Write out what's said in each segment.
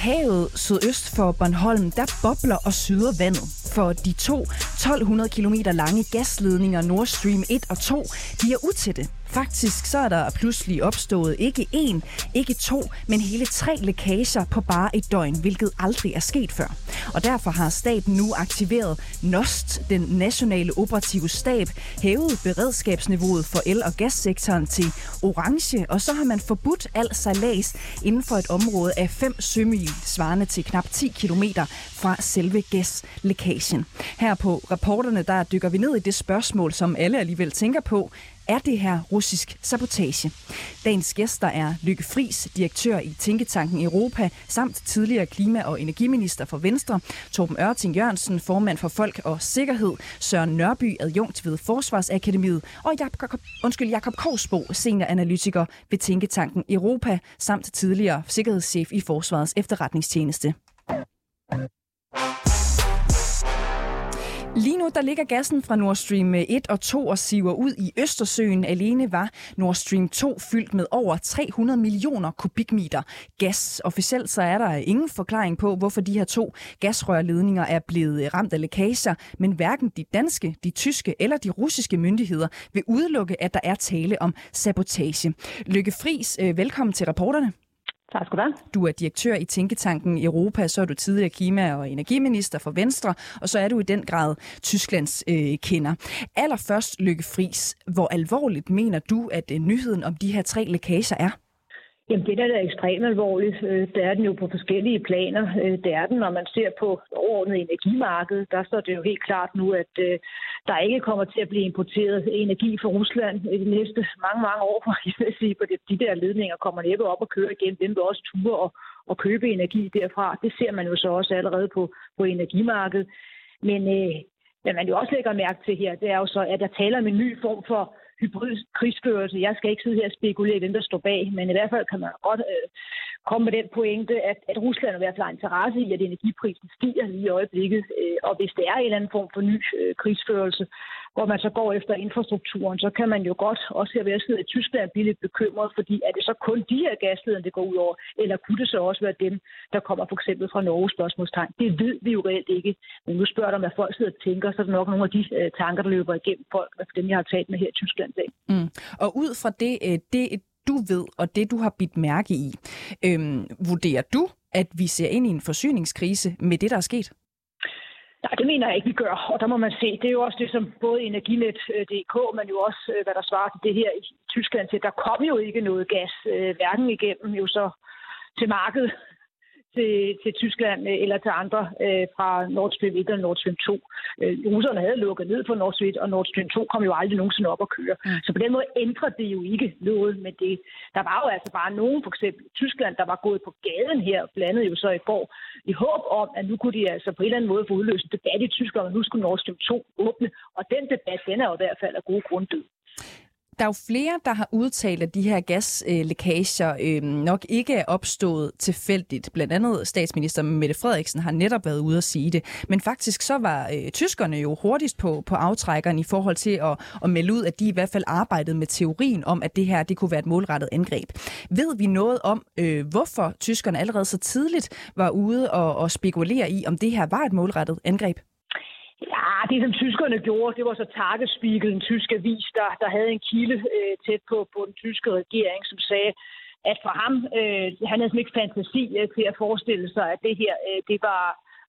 Havet sydøst for Bornholm, der bobler og syder vandet. For de to 1200 km lange gasledninger Nord Stream 1 og 2, de er utætte. Faktisk så er der pludselig opstået ikke én, ikke to, men hele tre lækager på bare et døgn, hvilket aldrig er sket før. Og derfor har staten nu aktiveret NOST, den nationale operative stab, hævet beredskabsniveauet for el- og gassektoren til orange, og så har man forbudt al sejlads inden for et område af 5 sømil, svarende til knap 10 km fra selve gaslækagen. Her på rapporterne, der dykker vi ned i det spørgsmål, som alle alligevel tænker på. Er det her russisk sabotage? Dagens gæster er Lykke Fris, direktør i Tænketanken Europa, samt tidligere klima- og energiminister for Venstre, Torben Ørting Jørgensen, formand for Folk og Sikkerhed, Søren Nørby, adjunkt ved Forsvarsakademiet, og Jakob, undskyld, Jakob Korsbo, senioranalytiker ved Tænketanken Europa, samt tidligere sikkerhedschef i Forsvarets efterretningstjeneste. Lige nu der ligger gassen fra Nord Stream øh, 1 og 2 og siver ud i Østersøen. Alene var Nord Stream 2 fyldt med over 300 millioner kubikmeter gas. Officielt så er der ingen forklaring på, hvorfor de her to gasrørledninger er blevet øh, ramt af lækager, men hverken de danske, de tyske eller de russiske myndigheder vil udelukke, at der er tale om sabotage. Lykke Fris, øh, velkommen til reporterne. Tak skal du have. Du er direktør i Tænketanken Europa, så er du tidligere klima- og energiminister for Venstre, og så er du i den grad Tysklands øh, kender. Allerførst, Lykke Friis, hvor alvorligt mener du, at øh, nyheden om de her tre lækager er? Jamen, det der er ekstremt alvorligt. Øh, det er den jo på forskellige planer. Øh, det er den, når man ser på overordnet energimarked. Der står det jo helt klart nu, at øh, der ikke kommer til at blive importeret energi fra Rusland i de næste mange, mange år. Jeg vil sige, for de der ledninger kommer næppe op og kører igen. Den vil også ture og, og købe energi derfra. Det ser man jo så også allerede på, på energimarkedet. Men øh, hvad man jo også lægger mærke til her, det er jo så, at der taler om en ny form for hybrid krigsførelse. Jeg skal ikke sidde her og spekulere i, hvem der står bag, men i hvert fald kan man godt øh, komme med den pointe, at, at Rusland i hvert fald har interesse i, at energiprisen stiger lige i øjeblikket. Øh, og hvis det er en eller anden form for ny øh, krigsførelse, hvor man så går efter infrastrukturen, så kan man jo godt, også her ved at sidde i Tyskland, blive lidt bekymret, fordi er det så kun de her gasledere, det går ud over, eller kunne det så også være dem, der kommer for eksempel fra Norge spørgsmålstegn? Det ved vi jo reelt ikke. Men nu spørger du, hvad folk sidder og tænker, så er det nok nogle af de øh, tanker, der løber igennem folk, altså dem, jeg har talt med her i Tyskland. Mm. Og ud fra det, øh, det, du ved, og det, du har bidt mærke i, øhm, vurderer du, at vi ser ind i en forsyningskrise med det, der er sket? Nej, det mener jeg ikke, vi gør. Og der må man se, det er jo også det, som både Energinet.dk, øh, men jo også, øh, hvad der svarer til det her i Tyskland til. Der kom jo ikke noget gas, øh, hverken igennem jo så til markedet til, til Tyskland eller til andre øh, fra Nord Stream 1 og Nord Stream 2. Øh, russerne havde lukket ned på Nord Stream 1, og Nord Stream 2 kom jo aldrig nogensinde op at køre. Mm. Så på den måde ændrer det jo ikke noget med det. Der var jo altså bare nogen, for eksempel Tyskland, der var gået på gaden her, blandet jo så i går, i håb om, at nu kunne de altså på en eller anden måde få udløst en debat i Tyskland, og nu skulle Nord Stream 2 åbne. Og den debat, den er jo i hvert fald af gode grunde død der er jo flere, der har udtalt, at de her gaslækager øh, nok ikke er opstået tilfældigt. Blandt andet statsminister Mette Frederiksen har netop været ude at sige det. Men faktisk så var øh, tyskerne jo hurtigst på, på aftrækkeren i forhold til at, at melde ud, at de i hvert fald arbejdede med teorien om, at det her det kunne være et målrettet angreb. Ved vi noget om, øh, hvorfor tyskerne allerede så tidligt var ude og, og spekulere i, om det her var et målrettet angreb? Ja, det som tyskerne gjorde, det var så Tagesspiegel, en tysk avis, der, der havde en kilde øh, tæt på, på den tyske regering, som sagde, at for ham, øh, han havde ikke fantasi øh, til at forestille sig, at det her, øh, det var,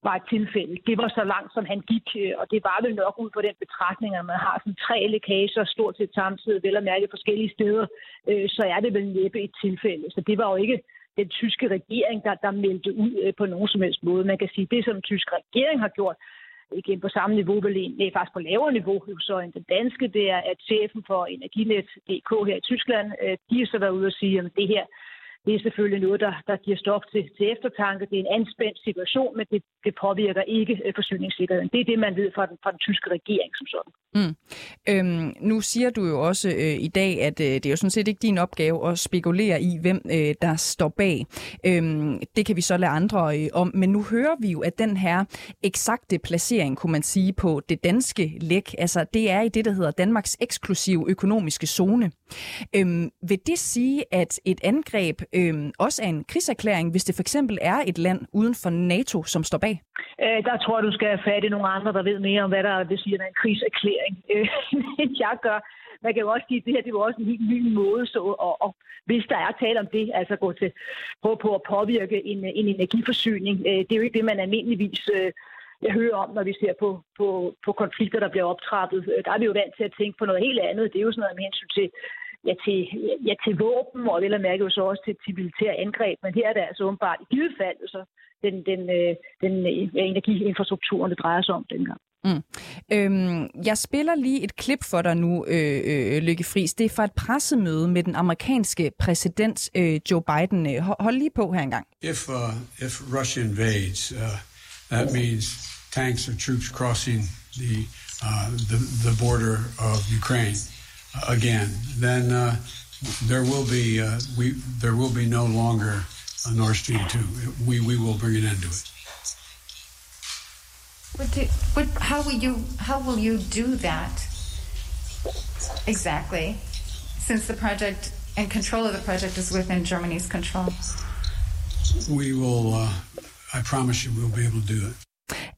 var et tilfælde. Det var så langt, som han gik, øh, og det var vel nok ud på den betragtning, at man har sådan tre lækager stort set samtidig, vel at mærke forskellige steder, øh, så er det vel næppe et tilfælde. Så det var jo ikke den tyske regering, der, der meldte ud øh, på nogen som helst måde. Man kan sige, det som den tyske regering har gjort, igen på samme niveau, vel egentlig faktisk på lavere niveau, så end den danske, det er, at chefen for Energinet.dk her i Tyskland, øh, de har så været ude og sige, at det her, det er selvfølgelig noget, der, der giver stof til, til eftertanke. Det er en anspændt situation, men det, det påvirker ikke øh, forsyningssikkerheden. Det er det, man ved fra den, fra den tyske regering som sådan. Mm. Øhm, nu siger du jo også øh, i dag, at øh, det er jo sådan set ikke din opgave at spekulere i, hvem øh, der står bag. Øhm, det kan vi så lade andre øh, om. Men nu hører vi jo, at den her eksakte placering, kunne man sige, på det danske læk, altså det er i det, der hedder Danmarks eksklusive økonomiske zone. Øhm, vil det sige, at et angreb øhm, også er en krigserklæring, hvis det for eksempel er et land uden for NATO, som står bag? Øh, der tror jeg, du skal have fat i nogle andre, der ved mere om, hvad der vil sige, en krigserklæring, øh, end jeg gør. Man kan jo også sige, at det her det var også en helt ny måde, så, og, og hvis der er tale om det, altså gå til på, på at påvirke en, en energiforsyning, øh, det er jo ikke det, man almindeligvis øh, jeg hører om, når vi ser på, på, på konflikter, der bliver optrappet. Øh, der er vi jo vant til at tænke på noget helt andet. Det er jo sådan noget med hensyn til, ja, til, ja, til våben, og vel at mærke jo så også til, til militære angreb. Men her er det altså åbenbart i givet fald så den, den, øh, den ja, energiinfrastrukturen, det drejer sig om dengang. Mm. Øhm, jeg spiller lige et klip for dig nu, øh, øh, Lykke Friis. Det er fra et pressemøde med den amerikanske præsident øh, Joe Biden. Hold lige på her engang. If, uh, if Russia invades, uh, that means tanks or troops crossing the, uh, the, the border of Ukraine again, then uh, there will be uh, we there will be no longer a Nord Stream two. We we will bring an end to it. What do, what, how will you how will you do that exactly? Since the project and control of the project is within Germany's control. We will. Uh, I promise you, we'll be able to do it.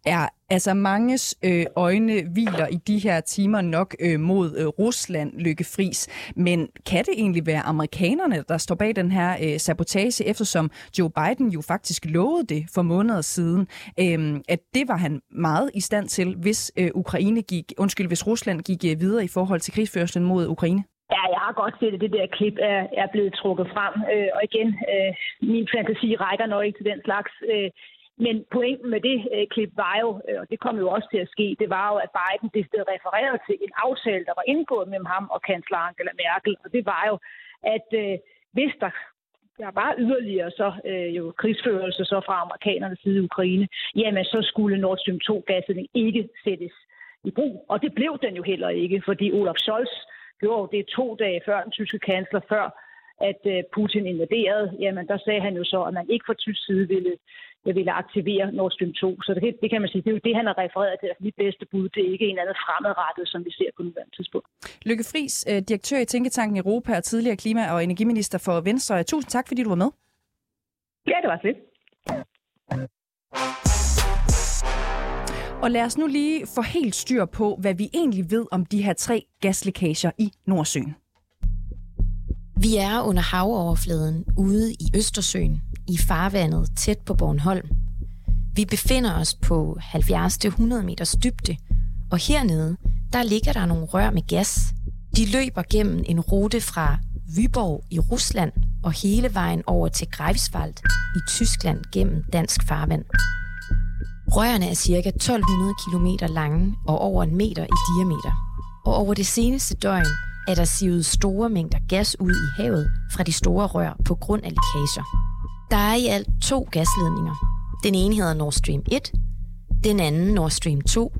Er altså manges øh, øjne hviler i de her timer nok øh, mod øh, Rusland, Lykke Fris. Men kan det egentlig være amerikanerne, der står bag den her øh, sabotage, eftersom Joe Biden jo faktisk lovede det for måneder siden, øh, at det var han meget i stand til, hvis øh, Ukraine gik, undskyld, hvis Rusland gik øh, videre i forhold til krigsførslen mod Ukraine? Ja, jeg har godt set, at det der klip er, er blevet trukket frem. Øh, og igen, øh, min fantasi rækker nok ikke til den slags. Øh, men pointen med det øh, klip var jo, øh, og det kom jo også til at ske, det var jo, at Biden det refererede til en aftale, der var indgået mellem ham og kansler Angela Merkel. Og det var jo, at øh, hvis der der var yderligere så øh, jo krigsførelse så fra amerikanernes side i Ukraine, jamen så skulle Nord Stream 2 gassen ikke sættes i brug. Og det blev den jo heller ikke, fordi Olaf Scholz gjorde det to dage før den tyske kansler, før at øh, Putin invaderede. Jamen der sagde han jo så, at man ikke fra tysk side ville ville aktivere Nord Stream 2. Så det, det kan man sige, det er jo det, han har refereret til. Mit bedste bud, det er ikke en anden fremadrettet, som vi ser på nuværende tidspunkt. Lykke Friis, øh, direktør i Tænketanken Europa og tidligere klima- og energiminister for Venstre. Tusind tak, fordi du var med. Ja, det var fedt. Og lad os nu lige få helt styr på, hvad vi egentlig ved om de her tre gaslækager i Nordsøen. Vi er under havoverfladen ude i Østersøen, i farvandet tæt på Bornholm. Vi befinder os på 70-100 meters dybde, og hernede, der ligger der nogle rør med gas. De løber gennem en rute fra Vyborg i Rusland og hele vejen over til Greifswald i Tyskland gennem dansk farvand. Rørene er ca. 1200 km lange og over en meter i diameter. Og over det seneste døgn er der sivet store mængder gas ud i havet fra de store rør på grund af lækager. Der er i alt to gasledninger. Den ene hedder Nord Stream 1, den anden Nord Stream 2.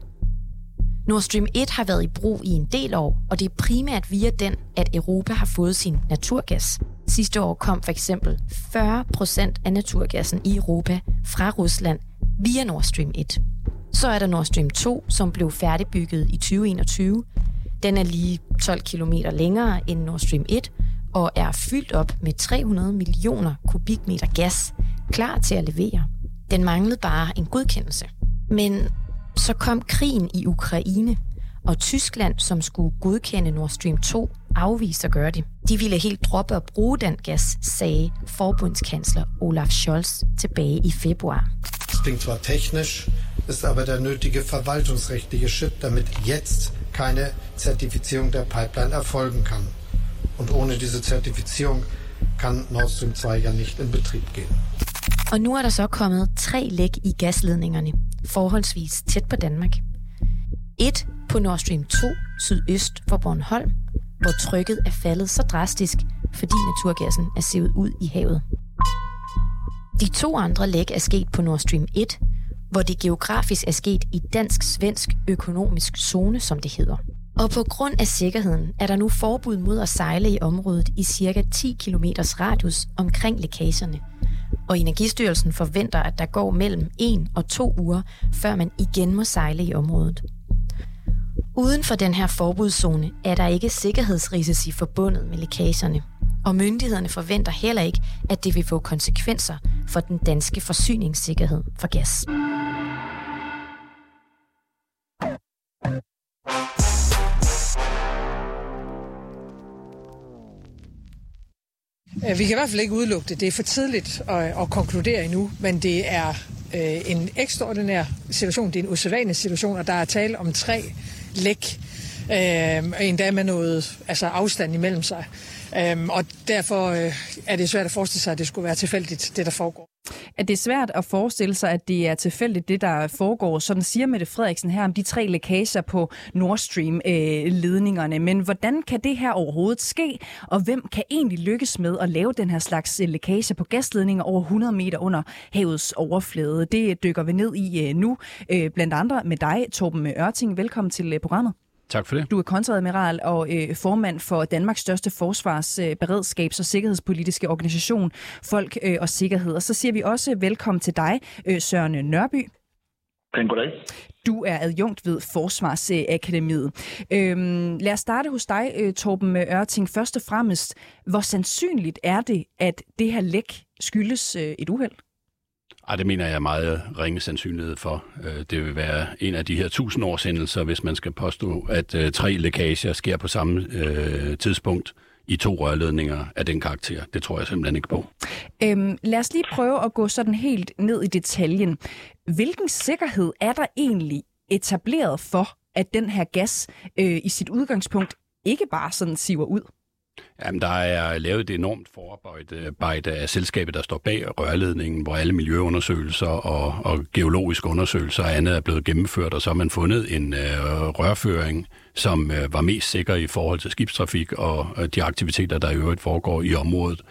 Nord Stream 1 har været i brug i en del år, og det er primært via den, at Europa har fået sin naturgas. Sidste år kom for eksempel 40 procent af naturgassen i Europa fra Rusland via Nord Stream 1. Så er der Nord Stream 2, som blev færdigbygget i 2021. Den er lige 12 km længere end Nord Stream 1, og er fyldt op med 300 millioner kubikmeter gas, klar til at levere. Den manglede bare en godkendelse. Men så kom krigen i Ukraine, og Tyskland, som skulle godkende Nord Stream 2, afviste at gøre det. De ville helt droppe at bruge den gas, sagde forbundskansler Olaf Scholz tilbage i februar. Das klingt zwar technisch, ist aber der nötige verwaltungsrechtliche Schritt, damit jetzt keine Zertifizierung der Pipeline erfolgen kann. Und ohne diese Zertifizierung kann Nord Stream 2 ja nicht in Betrieb gehen. Og nu er der så kommet tre læk i gasledningerne, forholdsvis tæt på Danmark. Et på Nord Stream 2 sydøst for Bornholm, hvor trykket er faldet så drastisk, fordi naturgassen er sivet ud i havet. De to andre læk er sket på Nord Stream 1, hvor det geografisk er sket i dansk-svensk økonomisk zone, som det hedder. Og på grund af sikkerheden er der nu forbud mod at sejle i området i cirka 10 km radius omkring lækagerne. Og Energistyrelsen forventer, at der går mellem 1 og 2 uger, før man igen må sejle i området. Uden for den her forbudszone er der ikke sikkerhedsrisici forbundet med lækagerne, og myndighederne forventer heller ikke, at det vil få konsekvenser for den danske forsyningssikkerhed for gas. Øh, vi kan i hvert fald ikke udelukke det. Det er for tidligt at, at konkludere endnu, men det er øh, en ekstraordinær situation. Det er en usædvanlig situation, og der er tale om tre læk, øh, endda med noget altså afstand imellem sig. Øh, og derfor øh, er det svært at forestille sig, at det skulle være tilfældigt, det der foregår. At det er svært at forestille sig, at det er tilfældigt, det der foregår. Sådan siger Mette Frederiksen her om de tre lækager på Nord Stream-ledningerne. Øh, Men hvordan kan det her overhovedet ske? Og hvem kan egentlig lykkes med at lave den her slags øh, lækager på gasledninger over 100 meter under havets overflade? Det dykker vi ned i øh, nu, blandt andre med dig, Torben Ørting. Velkommen til programmet. Tak for det. Du er kontradmiral og øh, formand for Danmarks største forsvars-, øh, beredskabs- og sikkerhedspolitiske organisation, Folk øh, og Sikkerhed. Og så siger vi også velkommen til dig, øh, Søren Nørby. Pæn goddag. Du er adjunkt ved Forsvarsakademiet. Øhm, lad os starte hos dig, øh, Torben Ørting. Først og fremmest, hvor sandsynligt er det, at det her læk skyldes øh, et uheld? Ej, det mener jeg er meget ringe sandsynlighed for. Øh, det vil være en af de her tusind hvis man skal påstå, at øh, tre lækager sker på samme øh, tidspunkt i to rørledninger af den karakter. Det tror jeg simpelthen ikke på. Øhm, lad os lige prøve at gå sådan helt ned i detaljen. Hvilken sikkerhed er der egentlig etableret for, at den her gas øh, i sit udgangspunkt ikke bare sådan siver ud? Jamen, der er lavet et enormt forarbejde af selskabet, der står bag rørledningen, hvor alle miljøundersøgelser og, og geologiske undersøgelser og andet er blevet gennemført, og så har man fundet en øh, rørføring, som øh, var mest sikker i forhold til skibstrafik og øh, de aktiviteter, der i øvrigt foregår i området.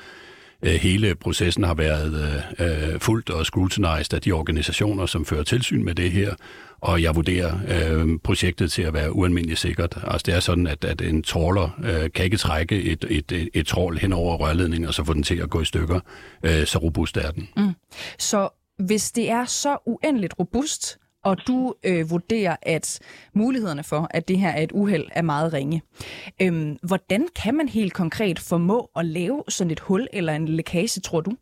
Øh, hele processen har været øh, øh fuldt og scrutinized af de organisationer, som fører tilsyn med det her, og jeg vurderer øh, projektet til at være ualmindeligt sikkert. Altså det er sådan, at, at en tråler øh, kan ikke trække et, et, et, et trål hen over rørledningen og så få den til at gå i stykker. Øh, så robust er den. Mm. Så hvis det er så uendeligt robust, og du øh, vurderer, at mulighederne for, at det her er et uheld, er meget ringe. Øhm, hvordan kan man helt konkret formå at lave sådan et hul eller en lækage, tror du?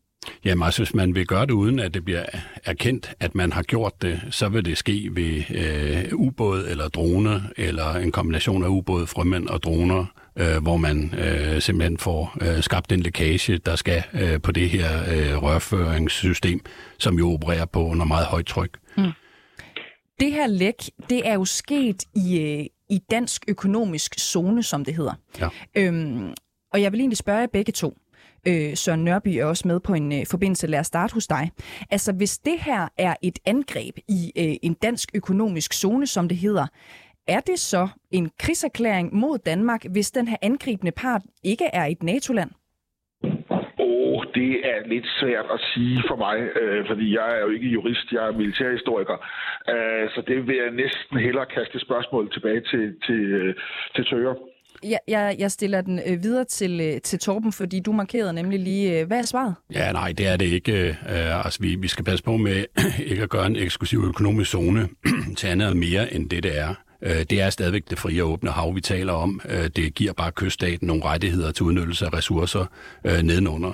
Jamen altså, hvis man vil gøre det uden, at det bliver erkendt, at man har gjort det, så vil det ske ved øh, ubåd eller drone, eller en kombination af ubåd, frømænd og droner, øh, hvor man øh, simpelthen får øh, skabt en lækage, der skal øh, på det her øh, rørføringssystem, som jo opererer på under meget højt tryk. Mm. Det her læk, det er jo sket i, øh, i dansk økonomisk zone, som det hedder. Ja. Øhm, og jeg vil egentlig spørge jer begge to. Øh, Søren Nørby er også med på en øh, forbindelse. Lad os starte hos dig. Altså, hvis det her er et angreb i øh, en dansk økonomisk zone, som det hedder, er det så en krigserklæring mod Danmark, hvis den her angribende part ikke er et NATO-land? Oh, det er lidt svært at sige for mig, øh, fordi jeg er jo ikke jurist, jeg er militærhistoriker. Øh, så det vil jeg næsten hellere kaste spørgsmål tilbage til, til, øh, til Tøger. Jeg, jeg, jeg stiller den øh, videre til, øh, til Torben, fordi du markerede nemlig lige, øh, hvad er svaret? Ja, nej, det er det ikke. Øh, altså, vi, vi skal passe på med ikke at gøre en eksklusiv økonomisk zone til andet mere, end det det er. Øh, det er stadigvæk det frie og åbne hav, vi taler om. Øh, det giver bare kyststaten nogle rettigheder til udnyttelse af ressourcer øh, nedenunder.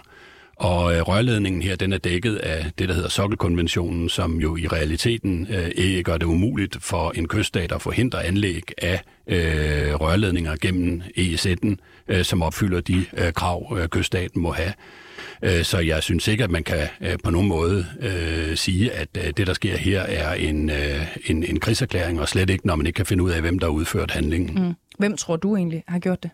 Og øh, rørledningen her, den er dækket af det, der hedder Sokkelkonventionen, som jo i realiteten øh, ikke gør det umuligt for en kyststat at forhindre anlæg af øh, rørledninger gennem ESN'en, øh, som opfylder de øh, krav, øh, kyststaten må have. Øh, så jeg synes ikke, at man kan øh, på nogen måde øh, sige, at øh, det, der sker her, er en, øh, en, en krigserklæring, og slet ikke, når man ikke kan finde ud af, hvem der har udført handlingen. Mm. Hvem tror du egentlig har gjort det?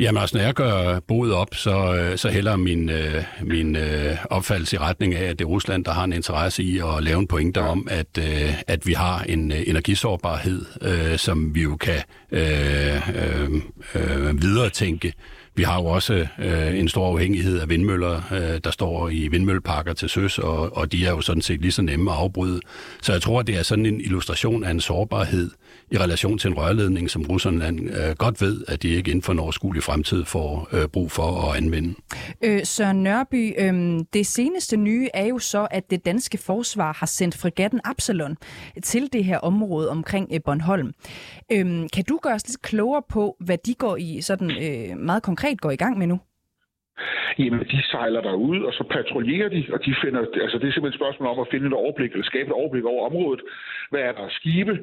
Jamen altså, når jeg gør boet op, så, øh, så hælder min, øh, min øh, opfattelse i retning af, at det er Rusland, der har en interesse i at lave en pointe om, at, øh, at vi har en øh, energisårbarhed, øh, som vi jo kan øh, øh, øh, videre tænke Vi har jo også øh, en stor afhængighed af vindmøller, øh, der står i vindmølleparker til søs, og, og de er jo sådan set lige så nemme at afbryde. Så jeg tror, det er sådan en illustration af en sårbarhed i relation til en rørledning, som Rusland øh, godt ved, at de ikke inden for en overskuelig fremtid får øh, brug for at anvende. Øh, Søren Nørby, øh, det seneste nye er jo så, at det danske forsvar har sendt fregatten Absalon til det her område omkring øh, Bornholm. Øh, kan du gøre os lidt klogere på, hvad de går i sådan øh, meget konkret går i gang med nu? Jamen, de sejler derud, og så patruljerer de, og de finder, altså det er simpelthen et spørgsmål om at finde et overblik, eller skabe et overblik over området. Hvad er der af skibe?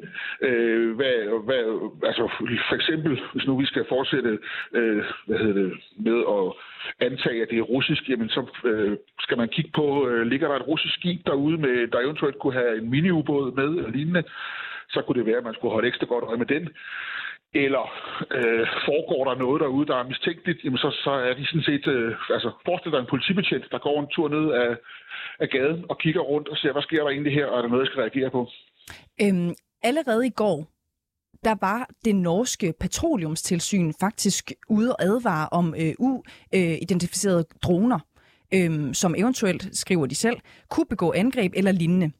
Øh, hvad, hvad, altså for eksempel, hvis nu vi skal fortsætte øh, hvad hedder det, med at antage, at det er russisk, jamen så øh, skal man kigge på, øh, ligger der et russisk skib derude, med, der eventuelt kunne have en miniubåd med eller lignende, så kunne det være, at man skulle holde ekstra godt øje med den eller øh, foregår der noget derude, der er mistænkeligt, jamen så, så er de sådan set, øh, altså forestil dig en politibetjent, der går en tur ned af, af gaden og kigger rundt og ser, hvad sker der egentlig her, og er der noget, jeg skal reagere på? Øhm, allerede i går, der var det norske petroleumstilsyn faktisk ude og advare om øh, uidentificerede øh, droner øhm, som eventuelt, skriver de selv, kunne begå angreb eller lignende.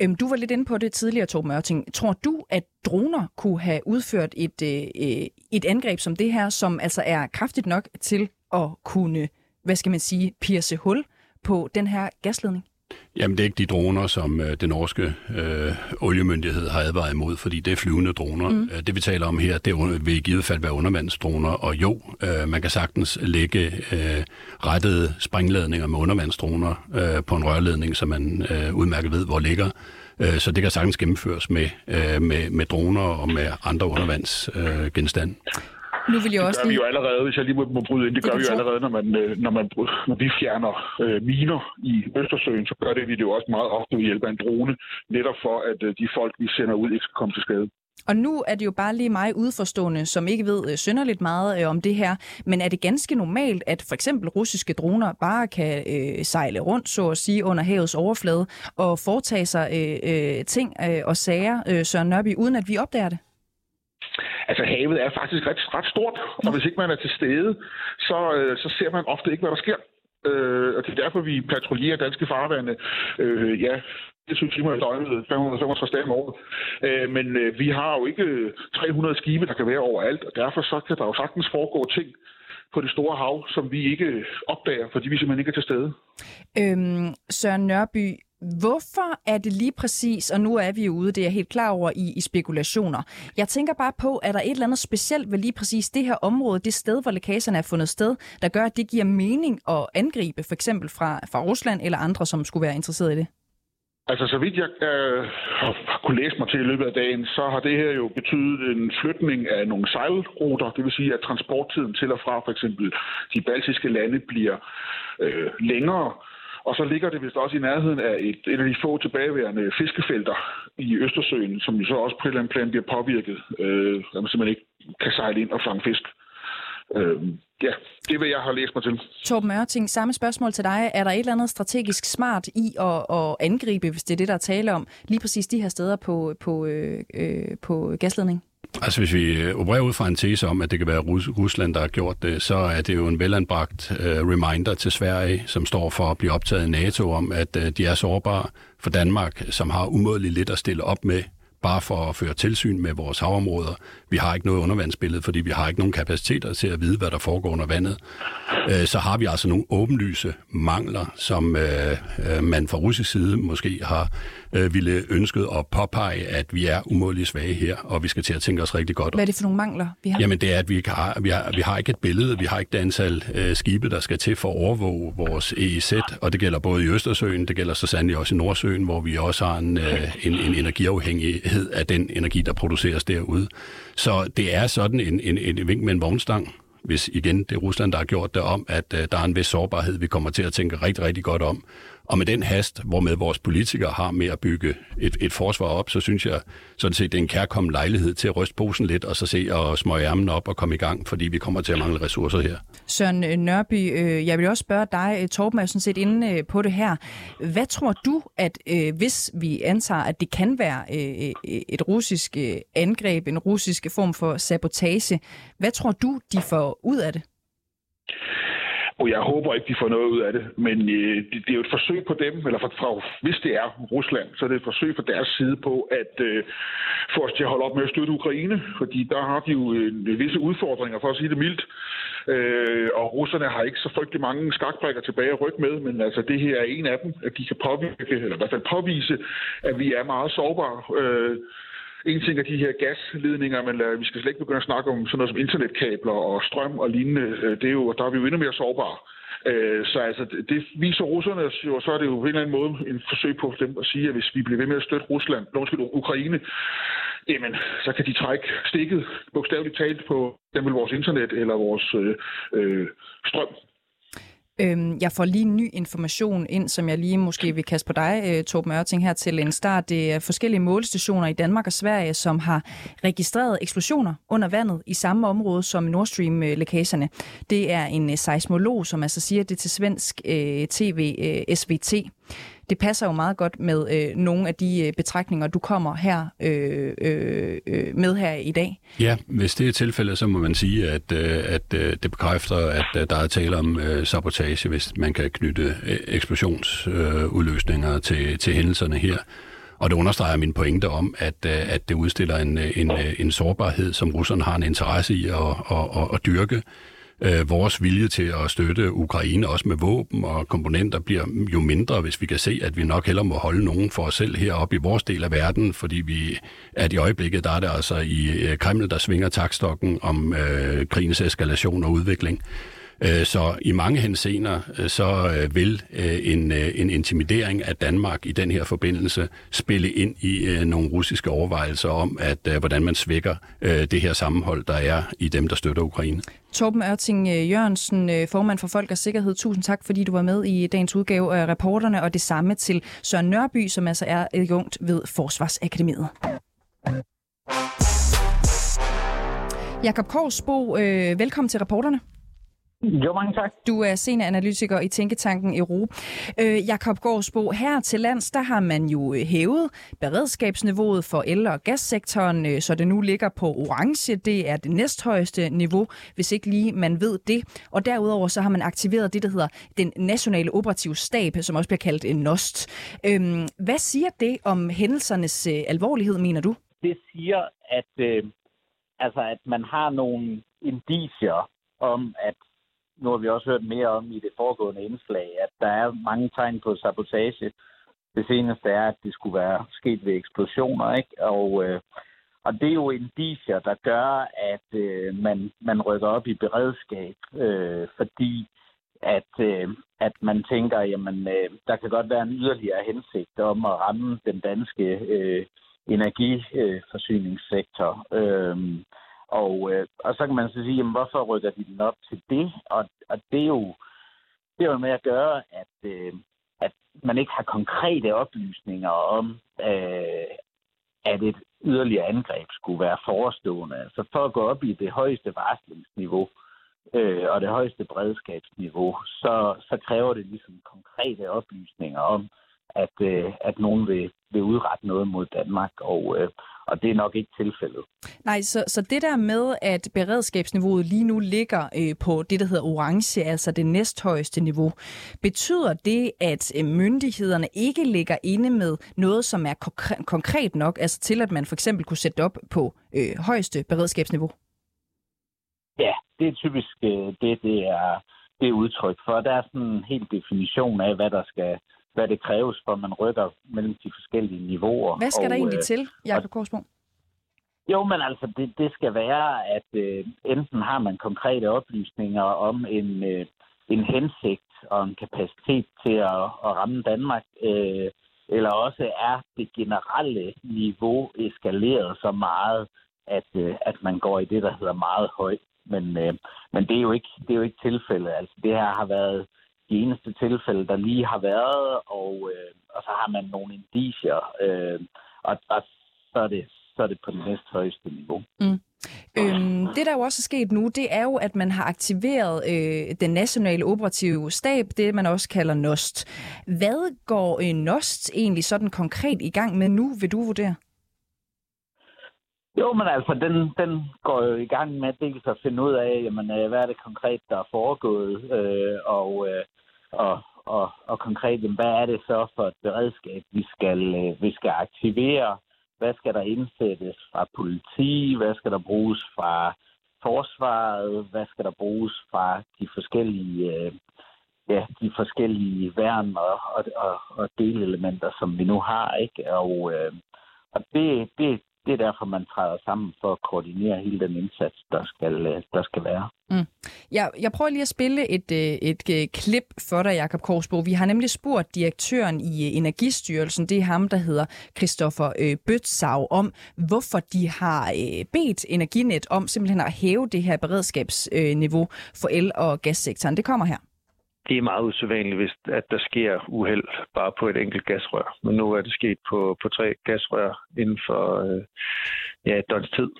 Øhm, du var lidt inde på det tidligere, Torben Mørting. Tror du, at droner kunne have udført et, øh, øh, et angreb som det her, som altså er kraftigt nok til at kunne, hvad skal man sige, pierce hul på den her gasledning? Jamen, det er ikke de droner, som øh, den norske øh, oliemyndighed har advaret imod, fordi det er flyvende droner. Mm. Øh, det, vi taler om her, det under, vil i givet fald være undervandsdroner, og jo, øh, man kan sagtens lægge øh, rettede springladninger med undervandsdroner øh, på en rørledning, som man øh, udmærket ved, hvor ligger. Øh, så det kan sagtens gennemføres med, øh, med, med droner og med andre undervandsgenstande. Øh, nu vil jeg også det gør lige... vi jo allerede, hvis jeg lige må, må bryde ind, det, det gør vi jo allerede, når, man, øh, når, man, når vi fjerner øh, miner i Østersøen, så gør det vi det jo også meget ofte ved hjælp af en drone, netop for at øh, de folk, vi sender ud, ikke skal komme til skade. Og nu er det jo bare lige mig udforstående, som ikke ved øh, synderligt meget øh, om det her. Men er det ganske normalt, at for eksempel russiske droner bare kan øh, sejle rundt, så at sige, under havets overflade og foretage sig øh, øh, ting øh, og sager, øh, Søren Nørby, uden at vi opdager det? Altså havet er faktisk ret, ret stort, og hvis ikke man er til stede, så, øh, så ser man ofte ikke, hvad der sker. Øh, og det er derfor, vi patruljerer danske farvande, øh, ja, 24 timer i døgnet, 565 dage om året. Øh, men øh, vi har jo ikke øh, 300 skibe, der kan være overalt, og derfor så kan der jo sagtens foregå ting på det store hav, som vi ikke opdager, fordi vi simpelthen ikke er til stede. Øhm, Søren Nørby, Hvorfor er det lige præcis, og nu er vi ude, det er jeg helt klar over, i, i spekulationer. Jeg tænker bare på, er der et eller andet specielt ved lige præcis det her område, det sted, hvor lækagerne er fundet sted, der gør, at det giver mening at angribe, for eksempel fra, fra Rusland eller andre, som skulle være interesseret i det? Altså, så vidt jeg øh, har kunne læse mig til i løbet af dagen, så har det her jo betydet en flytning af nogle sejlruter. Det vil sige, at transporttiden til og fra for eksempel de baltiske lande bliver øh, længere. Og så ligger det vist også i nærheden af et, et af de få tilbageværende fiskefelter i Østersøen, som jo så også på et eller andet plan bliver påvirket, øh, at man simpelthen ikke kan sejle ind og fange fisk. Øh, ja, det vil jeg have læst mig til. Torben Mørting, samme spørgsmål til dig. Er der et eller andet strategisk smart i at, at angribe, hvis det er det, der er tale om, lige præcis de her steder på, på, øh, øh på gasledning? Altså hvis vi øh, opererer ud fra en tese om, at det kan være Rus- Rusland, der har gjort det, så er det jo en velanbragt uh, reminder til Sverige, som står for at blive optaget i NATO om, at uh, de er sårbare for Danmark, som har umådeligt lidt at stille op med bare for at føre tilsyn med vores havområder. Vi har ikke noget undervandsbillede, fordi vi har ikke nogen kapaciteter til at vide, hvad der foregår under vandet. Øh, så har vi altså nogle åbenlyse mangler, som øh, øh, man fra russisk side måske har ville ønsket at påpege, at vi er umådeligt svage her, og vi skal til at tænke os rigtig godt. Hvad er det for nogle mangler, vi har? Jamen det er, at vi, ikke har, vi, har, vi har ikke et billede, vi har ikke det antal øh, skibe, der skal til for at overvåge vores EEZ, og det gælder både i Østersøen, det gælder så sandelig også i Nordsøen, hvor vi også har en, øh, en, en afhængighed af den energi, der produceres derude. Så det er sådan en, en, en vink med en vognstang, hvis igen det er Rusland, der har gjort det om, at uh, der er en vis sårbarhed, vi kommer til at tænke rigtig, rigtig godt om. Og med den hast, hvormed vores politikere har med at bygge et, et forsvar op, så synes jeg sådan set, det er en kærkommen lejlighed til at ryste posen lidt, og så se og smøge ærmen op og komme i gang, fordi vi kommer til at mangle ressourcer her. Søren øh, Nørby, øh, jeg vil også spørge dig, øh, Torben er sådan set inde på det her. Hvad tror du, at hvis vi antager, at det kan være et russisk angreb, en russisk form for sabotage, hvad tror du, de får ud af det? Og jeg håber ikke, de får noget ud af det. Men øh, det, det er jo et forsøg på dem, eller fra, fra, hvis det er Rusland, så er det et forsøg fra deres side på at øh, få os til at holde op med at støtte Ukraine. Fordi der har de jo øh, visse udfordringer, for at sige det mildt. Øh, og russerne har ikke så frygtelig mange skakbrækker tilbage at rykke med, men altså det her er en af dem, at de kan påvirke, eller i hvert fald påvise, at vi er meget sårbare. Øh, en ting er de her gasledninger, men øh, vi skal slet ikke begynde at snakke om sådan noget som internetkabler og strøm og lignende. Øh, det er jo, der er vi jo endnu mere sårbare. Øh, så altså, det viser russerne og så er det jo på en eller anden måde en forsøg på dem at sige, at hvis vi bliver ved med at støtte Rusland, undskyld, Ukraine, jamen, så kan de trække stikket bogstaveligt talt på dem vores internet eller vores øh, øh, strøm. Øhm, jeg får lige en ny information ind, som jeg lige måske vil kaste på dig, øh, Torben Ørting, her til en start. Det er forskellige målestationer i Danmark og Sverige, som har registreret eksplosioner under vandet i samme område som Nord Stream-lækagerne. Øh, det er en øh, seismolog, som altså siger det til svensk øh, tv øh, SVT det passer jo meget godt med øh, nogle af de øh, betragtninger, du kommer her øh, øh, øh, med her i dag. Ja, hvis det er tilfældet, så må man sige, at, øh, at øh, det bekræfter, at øh, der er tale om øh, sabotage, hvis man kan knytte øh, eksplosionsudløsninger øh, til, til hændelserne her. Og det understreger min pointe om, at, øh, at det udstiller en, øh, en, øh, en sårbarhed, som russerne har en interesse i at, at, at, at dyrke øh, vores vilje til at støtte Ukraine, også med våben og komponenter, bliver jo mindre, hvis vi kan se, at vi nok heller må holde nogen for os selv heroppe i vores del af verden, fordi vi at i øjeblikket, der er det altså i øh, Kreml, der svinger takstokken om øh, krigens eskalation og udvikling. Øh, så i mange hensener, øh, så øh, vil øh, en, en intimidering af Danmark i den her forbindelse spille ind i nogle russiske overvejelser om, at hvordan man svækker det her sammenhold, der er i dem, der støtter Ukraine. Torben Ørting Jørgensen, formand for Folk og Sikkerhed, tusind tak, fordi du var med i dagens udgave af reporterne, og det samme til Søren Nørby, som altså er adjunkt ved Forsvarsakademiet. Jakob Korsbo, øh, velkommen til reporterne. Jo, mange tak. Du er senioranalytiker i Tænketanken Ero. Øh, Jakob Gårdsbo, her til lands, der har man jo øh, hævet beredskabsniveauet for el- og gassektoren, øh, så det nu ligger på orange. Det er det næsthøjeste niveau, hvis ikke lige man ved det. Og derudover så har man aktiveret det, der hedder den nationale operative stab, som også bliver kaldt en NOST. Øh, hvad siger det om hændelsernes øh, alvorlighed, mener du? Det siger, at, øh, altså, at man har nogle indicier om, at nu har vi også hørt mere om i det foregående indslag, at der er mange tegn på sabotage. Det seneste er, at det skulle være sket ved eksplosioner, ikke? Og, øh, og det er jo indicier, der gør, at øh, man, man rykker op i beredskab, øh, fordi at, øh, at man tænker, jamen, øh, der kan godt være en yderligere hensigt om at ramme den danske øh, energiforsyningssektor. Øh, og, øh, og så kan man så sige, jamen, hvorfor rykker de den op til det? Og, og det er jo det er jo med at gøre, at, øh, at man ikke har konkrete oplysninger om, øh, at et yderligere angreb skulle være forestående. Så for at gå op i det højeste varslingsniveau øh, og det højeste beredskabsniveau, så, så kræver det ligesom konkrete oplysninger om, at, øh, at nogen vil, vil udrette noget mod Danmark, og, øh, og det er nok ikke tilfældet. Nej, så, så det der med, at beredskabsniveauet lige nu ligger øh, på det, der hedder orange, altså det næsthøjeste niveau, betyder det, at øh, myndighederne ikke ligger inde med noget, som er konkret, konkret nok, altså til at man for eksempel kunne sætte op på øh, højeste beredskabsniveau? Ja, det er typisk øh, det, det er, det er udtryk for. Der er sådan en helt definition af, hvad der skal hvad det kræves, for man rykker mellem de forskellige niveauer. Hvad skal og, der egentlig øh, til, Jakob Korsbo? Jo, men altså, det, det skal være, at øh, enten har man konkrete oplysninger om en, øh, en hensigt og en kapacitet til at, at ramme Danmark, øh, eller også er det generelle niveau eskaleret så meget, at, øh, at man går i det, der hedder meget højt. Men, øh, men det, er jo ikke, det er jo ikke tilfældet. Altså, det her har været de eneste tilfælde, der lige har været, og, øh, og så har man nogle indicier, øh, og, og så, er det, så er det på det næste højeste niveau. Mm. Øhm, det, der jo også er sket nu, det er jo, at man har aktiveret øh, den nationale operative stab, det man også kalder NOST. Hvad går øh, NOST egentlig sådan konkret i gang med nu, vil du vurdere? Jo, men altså, den, den går jo i gang med dels at finde ud af, jamen, øh, hvad er det konkret, der er foregået, øh, og, øh, og, og, og konkret, jamen, hvad er det så for et beredskab, vi skal, øh, vi skal aktivere? Hvad skal der indsættes fra politi? Hvad skal der bruges fra forsvaret? Hvad skal der bruges fra de forskellige, øh, ja, de forskellige værn og, og, og, og delelementer, som vi nu har, ikke? Og, øh, og det, det, det er derfor, man træder sammen for at koordinere hele den indsats, der skal, øh, der skal være. Mm. Jeg, jeg prøver lige at spille et, øh, et, et klip for dig, Jakob Korsbo. Vi har nemlig spurgt direktøren i Energistyrelsen, det er ham, der hedder Christoffer øh, Bøtsav, om hvorfor de har øh, bedt Energinet om simpelthen at hæve det her beredskabsniveau for el- og gassektoren. Det kommer her det er meget usædvanligt, hvis at der sker uheld bare på et enkelt gasrør. Men nu er det sket på, på tre gasrør inden for øh, ja, et døgns tid.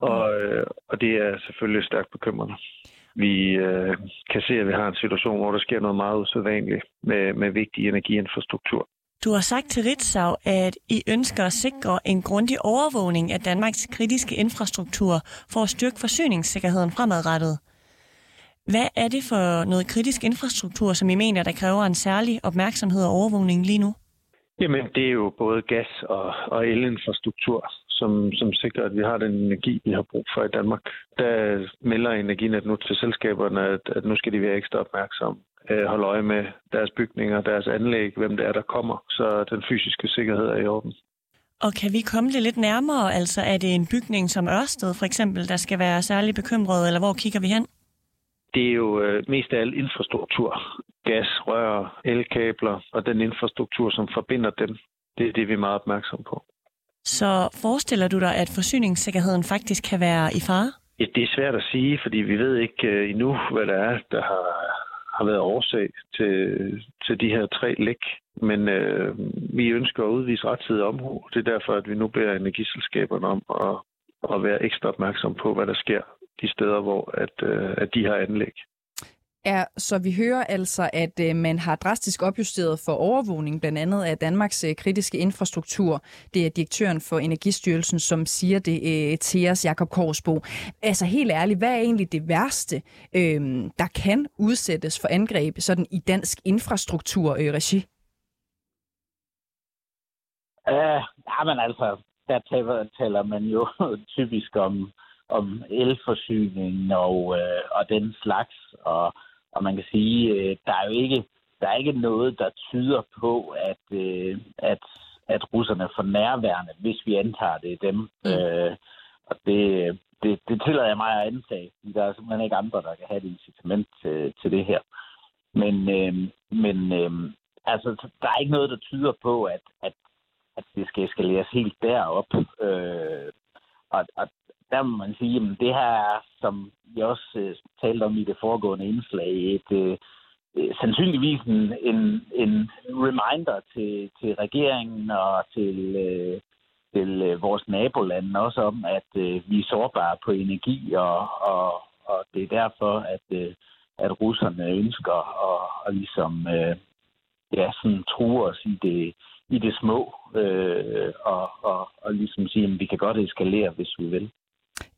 Og, øh, og det er selvfølgelig stærkt bekymrende. Vi øh, kan se, at vi har en situation, hvor der sker noget meget usædvanligt med, med vigtig energiinfrastruktur. Du har sagt til Ritzau, at I ønsker at sikre en grundig overvågning af Danmarks kritiske infrastruktur for at styrke forsyningssikkerheden fremadrettet. Hvad er det for noget kritisk infrastruktur, som I mener, der kræver en særlig opmærksomhed og overvågning lige nu? Jamen, det er jo både gas- og, og elinfrastruktur, som, som sikrer, at vi har den energi, vi har brug for i Danmark. Der melder Energinet nu til selskaberne, at, at nu skal de være ekstra opmærksomme. Øh, holde øje med deres bygninger, deres anlæg, hvem det er, der kommer, så den fysiske sikkerhed er i orden. Og kan vi komme det lidt nærmere? Altså er det en bygning som Ørsted for eksempel, der skal være særlig bekymret, eller hvor kigger vi hen? Det er jo øh, mest af alt infrastruktur. Gas, rør, elkabler og den infrastruktur, som forbinder dem. Det er det, vi er meget opmærksom på. Så forestiller du dig, at forsyningssikkerheden faktisk kan være i fare? Ja, det er svært at sige, fordi vi ved ikke uh, endnu, hvad der er, der har, har været årsag til, til de her tre læk. Men uh, vi ønsker at udvise rettidig omhu. Det er derfor, at vi nu beder energiselskaberne om at, at være ekstra opmærksom på, hvad der sker de steder, hvor at, øh, at de har anlæg. Ja, så vi hører altså, at øh, man har drastisk opjusteret for overvågning, blandt andet af Danmarks øh, kritiske infrastruktur. Det er direktøren for Energistyrelsen, som siger det øh, til os, Jakob Korsbo. Altså helt ærligt, hvad er egentlig det værste, øh, der kan udsættes for angreb sådan i dansk infrastruktur-regi? Øh, ja, men altså, der taler, taler man jo typisk om om elforsyning og, øh, og den slags. Og, og man kan sige, øh, der er jo ikke, der er ikke noget, der tyder på, at, øh, at, at russerne for nærværende, hvis vi antager det, dem. Mm. Øh, og det, det, det tillader jeg mig at antage. Der er simpelthen ikke andre, der kan have et incitament til, til det her. Men, øh, men øh, altså, der er ikke noget, der tyder på, at, at, at det skal eskaleres helt derop. Øh, der må man sige, at det her er, som jeg også øh, talte om i det foregående indslag, et, øh, øh, sandsynligvis en, en, en reminder til, til regeringen og til, øh, til øh, vores nabolande også om, at øh, vi er sårbare på energi, og, og, og det er derfor, at, øh, at russerne ønsker at, at ligesom, øh, ja, sådan true os i det, i det små, øh, og, og, og ligesom sige, at vi kan godt eskalere, hvis vi vil.